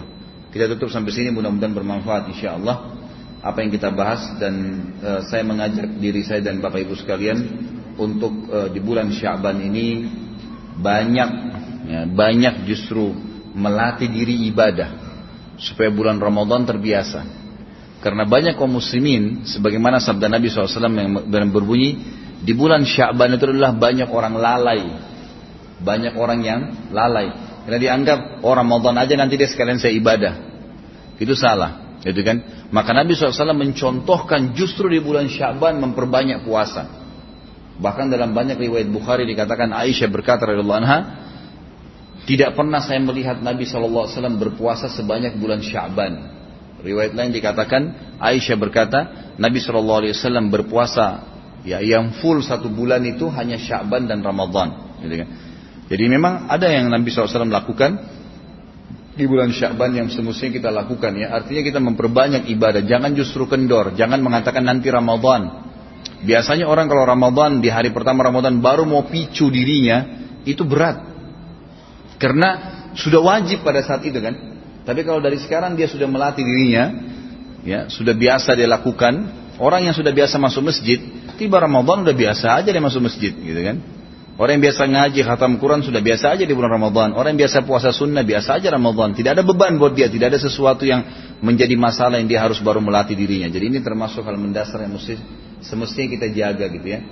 Kita tutup sampai sini mudah-mudahan bermanfaat insya Allah apa yang kita bahas dan uh, saya mengajak diri saya dan Bapak Ibu sekalian untuk uh, di bulan Syaban ini banyak ya, banyak justru melatih diri ibadah supaya bulan Ramadan terbiasa. Karena banyak kaum muslimin sebagaimana sabda Nabi SAW yang berbunyi di bulan Syaban itu adalah banyak orang lalai. Banyak orang yang lalai. Karena dianggap oh Ramadan aja nanti dia sekalian saya ibadah. Itu salah. Gitu kan? Maka Nabi SAW mencontohkan justru di bulan Syaban memperbanyak puasa. Bahkan dalam banyak riwayat Bukhari dikatakan Aisyah berkata radhiyallahu anha, tidak pernah saya melihat Nabi SAW berpuasa sebanyak bulan Syaban. Riwayat lain dikatakan Aisyah berkata Nabi SAW berpuasa ya yang full satu bulan itu hanya Syaban dan Ramadan. Gitu kan? Jadi memang ada yang Nabi SAW lakukan di bulan Syakban yang semestinya kita lakukan ya. Artinya kita memperbanyak ibadah. Jangan justru kendor. Jangan mengatakan nanti Ramadan. Biasanya orang kalau Ramadan di hari pertama Ramadan baru mau picu dirinya itu berat. Karena sudah wajib pada saat itu kan. Tapi kalau dari sekarang dia sudah melatih dirinya, ya sudah biasa dia lakukan. Orang yang sudah biasa masuk masjid, tiba Ramadan udah biasa aja dia masuk masjid, gitu kan. Orang yang biasa ngaji khatam Quran sudah biasa aja di bulan Ramadan. Orang yang biasa puasa sunnah biasa aja Ramadan. Tidak ada beban buat dia. Tidak ada sesuatu yang menjadi masalah yang dia harus baru melatih dirinya. Jadi ini termasuk hal mendasar yang mesti semestinya kita jaga gitu ya.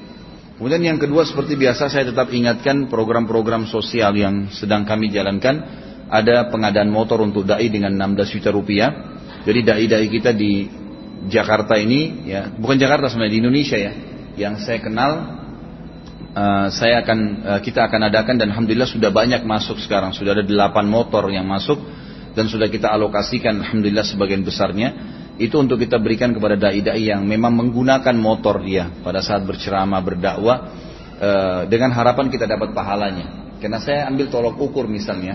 Kemudian yang kedua seperti biasa saya tetap ingatkan program-program sosial yang sedang kami jalankan. Ada pengadaan motor untuk dai dengan 16 juta rupiah. Jadi dai-dai kita di Jakarta ini ya bukan Jakarta sebenarnya di Indonesia ya. Yang saya kenal Eh, saya akan uh, kita akan adakan dan alhamdulillah sudah banyak masuk sekarang. Sudah ada delapan motor yang masuk dan sudah kita alokasikan alhamdulillah sebagian besarnya. Itu untuk kita berikan kepada dai-dai yang memang menggunakan motor dia pada saat berceramah berdakwah uh, dengan harapan kita dapat pahalanya. Karena saya ambil tolok ukur misalnya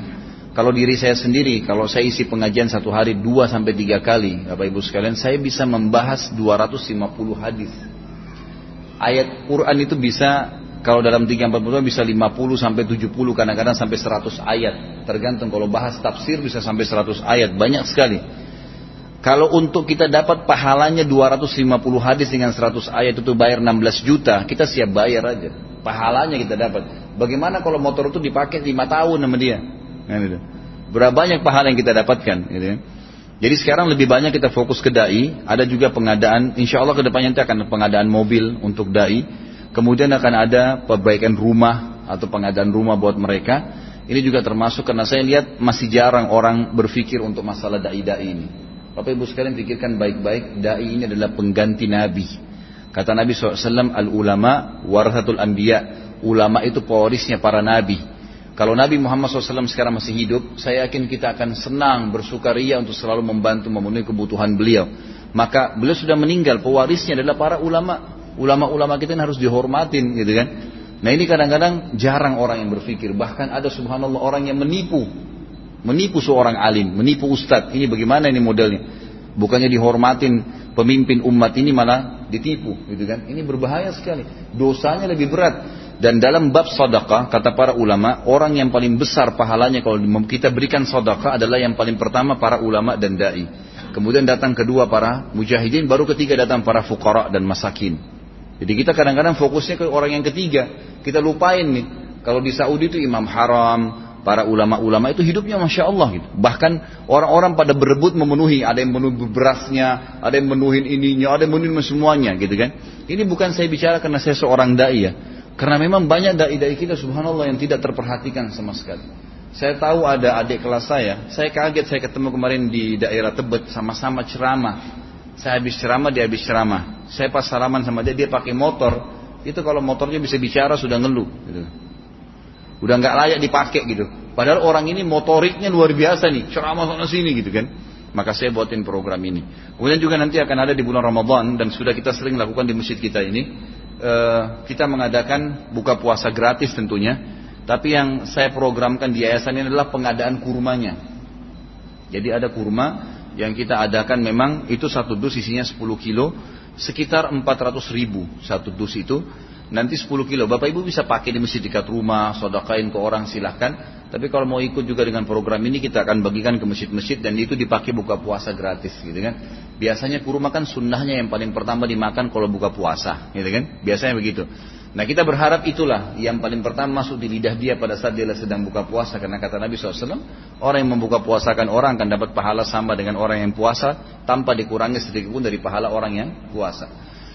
kalau diri saya sendiri kalau saya isi pengajian satu hari dua sampai tiga kali Bapak Ibu sekalian saya bisa membahas 250 hadis. Ayat Quran itu bisa kalau dalam 340 bisa 50 sampai 70 kadang-kadang sampai 100 ayat. Tergantung kalau bahas tafsir bisa sampai 100 ayat, banyak sekali. Kalau untuk kita dapat pahalanya 250 hadis dengan 100 ayat itu bayar 16 juta, kita siap bayar aja. Pahalanya kita dapat. Bagaimana kalau motor itu dipakai 5 tahun sama dia? Nah, gitu. Berapa banyak pahala yang kita dapatkan? Gitu ya. Jadi sekarang lebih banyak kita fokus ke dai. Ada juga pengadaan, insya Allah ke depannya nanti akan pengadaan mobil untuk dai Kemudian akan ada perbaikan rumah atau pengadaan rumah buat mereka. Ini juga termasuk karena saya lihat masih jarang orang berpikir untuk masalah dai-dai ini. Bapak Ibu sekalian pikirkan baik-baik, dai ini adalah pengganti Nabi. Kata Nabi SAW, al-ulama warathatul anbiya. Ulama itu pewarisnya para Nabi. Kalau Nabi Muhammad SAW sekarang masih hidup, saya yakin kita akan senang, bersukaria untuk selalu membantu memenuhi kebutuhan beliau. Maka beliau sudah meninggal, pewarisnya adalah para ulama. Ulama-ulama kita harus dihormatin gitu kan. Nah ini kadang-kadang jarang orang yang berpikir. Bahkan ada subhanallah orang yang menipu Menipu seorang alim, menipu ustadz. Ini bagaimana ini modelnya? Bukannya dihormatin pemimpin umat ini malah ditipu, gitu kan? Ini berbahaya sekali. Dosanya lebih berat. Dan dalam bab sedekah kata para ulama, orang yang paling besar pahalanya kalau kita berikan sedekah adalah yang paling pertama para ulama dan dai. Kemudian datang kedua para mujahidin, baru ketiga datang para fukara dan masakin. Jadi kita kadang-kadang fokusnya ke orang yang ketiga. Kita lupain nih. Kalau di Saudi itu imam haram, para ulama-ulama itu hidupnya masya Allah gitu. Bahkan orang-orang pada berebut memenuhi, ada yang memenuhi berasnya, ada yang memenuhi ininya, ada yang memenuhi semuanya gitu kan. Ini bukan saya bicara karena saya seorang dai ya. Karena memang banyak dai-dai kita subhanallah yang tidak terperhatikan sama sekali. Saya tahu ada adik kelas saya, saya kaget saya ketemu kemarin di daerah Tebet sama-sama ceramah. Saya habis ceramah, dia habis ceramah. Saya pas salaman sama dia, dia pakai motor. Itu kalau motornya bisa bicara sudah ngeluh. Gitu. Udah nggak layak dipakai gitu. Padahal orang ini motoriknya luar biasa nih, ceramah sana sini gitu kan. Maka saya buatin program ini. Kemudian juga nanti akan ada di bulan Ramadan dan sudah kita sering lakukan di masjid kita ini. Uh, kita mengadakan buka puasa gratis tentunya. Tapi yang saya programkan di yayasan ini adalah pengadaan kurmanya. Jadi ada kurma yang kita adakan memang itu satu dus isinya 10 kilo sekitar 400 ribu satu dus itu nanti 10 kilo. Bapak Ibu bisa pakai di masjid dekat rumah, sodakain ke orang silahkan. Tapi kalau mau ikut juga dengan program ini kita akan bagikan ke masjid-masjid dan itu dipakai buka puasa gratis gitu kan. Biasanya kurma kan sunnahnya yang paling pertama dimakan kalau buka puasa gitu kan. Biasanya begitu. Nah kita berharap itulah yang paling pertama masuk di lidah dia pada saat dia sedang buka puasa. Karena kata Nabi SAW, orang yang membuka puasakan orang akan dapat pahala sama dengan orang yang puasa tanpa dikurangi sedikit pun dari pahala orang yang puasa.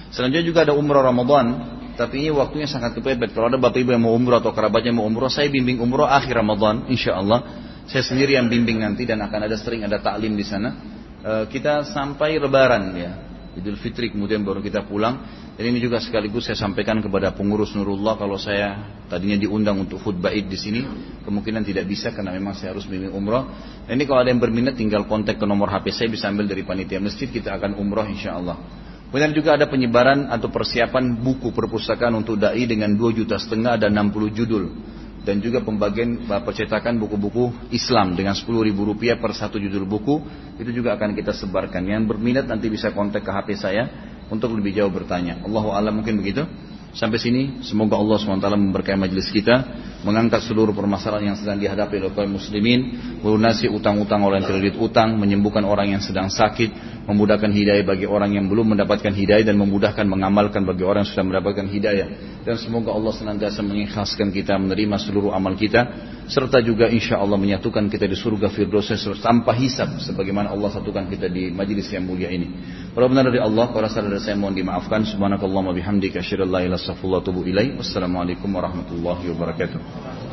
Selanjutnya juga ada umrah Ramadan tapi ini waktunya sangat kepepet. Kalau ada bapak ibu yang mau umroh atau kerabatnya mau umroh, saya bimbing umroh akhir Ramadan, insya Allah. Saya sendiri yang bimbing nanti dan akan ada sering ada taklim di sana. E, kita sampai Lebaran ya, Idul Fitri kemudian baru kita pulang. Dan ini juga sekaligus saya sampaikan kepada pengurus Nurullah kalau saya tadinya diundang untuk khutbah id di sini, kemungkinan tidak bisa karena memang saya harus bimbing umroh. Dan ini kalau ada yang berminat tinggal kontak ke nomor HP saya bisa ambil dari panitia masjid kita akan umroh insya Allah. Kemudian juga ada penyebaran atau persiapan buku perpustakaan untuk dai dengan 2 juta setengah dan 60 judul. Dan juga pembagian percetakan buku-buku Islam dengan 10 ribu rupiah per satu judul buku. Itu juga akan kita sebarkan. Yang berminat nanti bisa kontak ke HP saya untuk lebih jauh bertanya. Allahu alam mungkin begitu. Sampai sini, semoga Allah SWT memberkahi majelis kita, mengangkat seluruh permasalahan yang sedang dihadapi oleh kaum muslimin, melunasi utang-utang yang kredit utang, menyembuhkan orang yang sedang sakit, memudahkan hidayah bagi orang yang belum mendapatkan hidayah dan memudahkan mengamalkan bagi orang yang sudah mendapatkan hidayah. Dan semoga Allah senantiasa mengikhlaskan kita menerima seluruh amal kita, serta juga insya Allah menyatukan kita di surga Firdaus tanpa hisab, sebagaimana Allah satukan kita di majelis yang mulia ini. Kalau benar dari Allah, para saudara saya mohon dimaafkan. Subhanakallahumma bihamdika asyhadu Wassalamualaikum warahmatullahi wabarakatuh.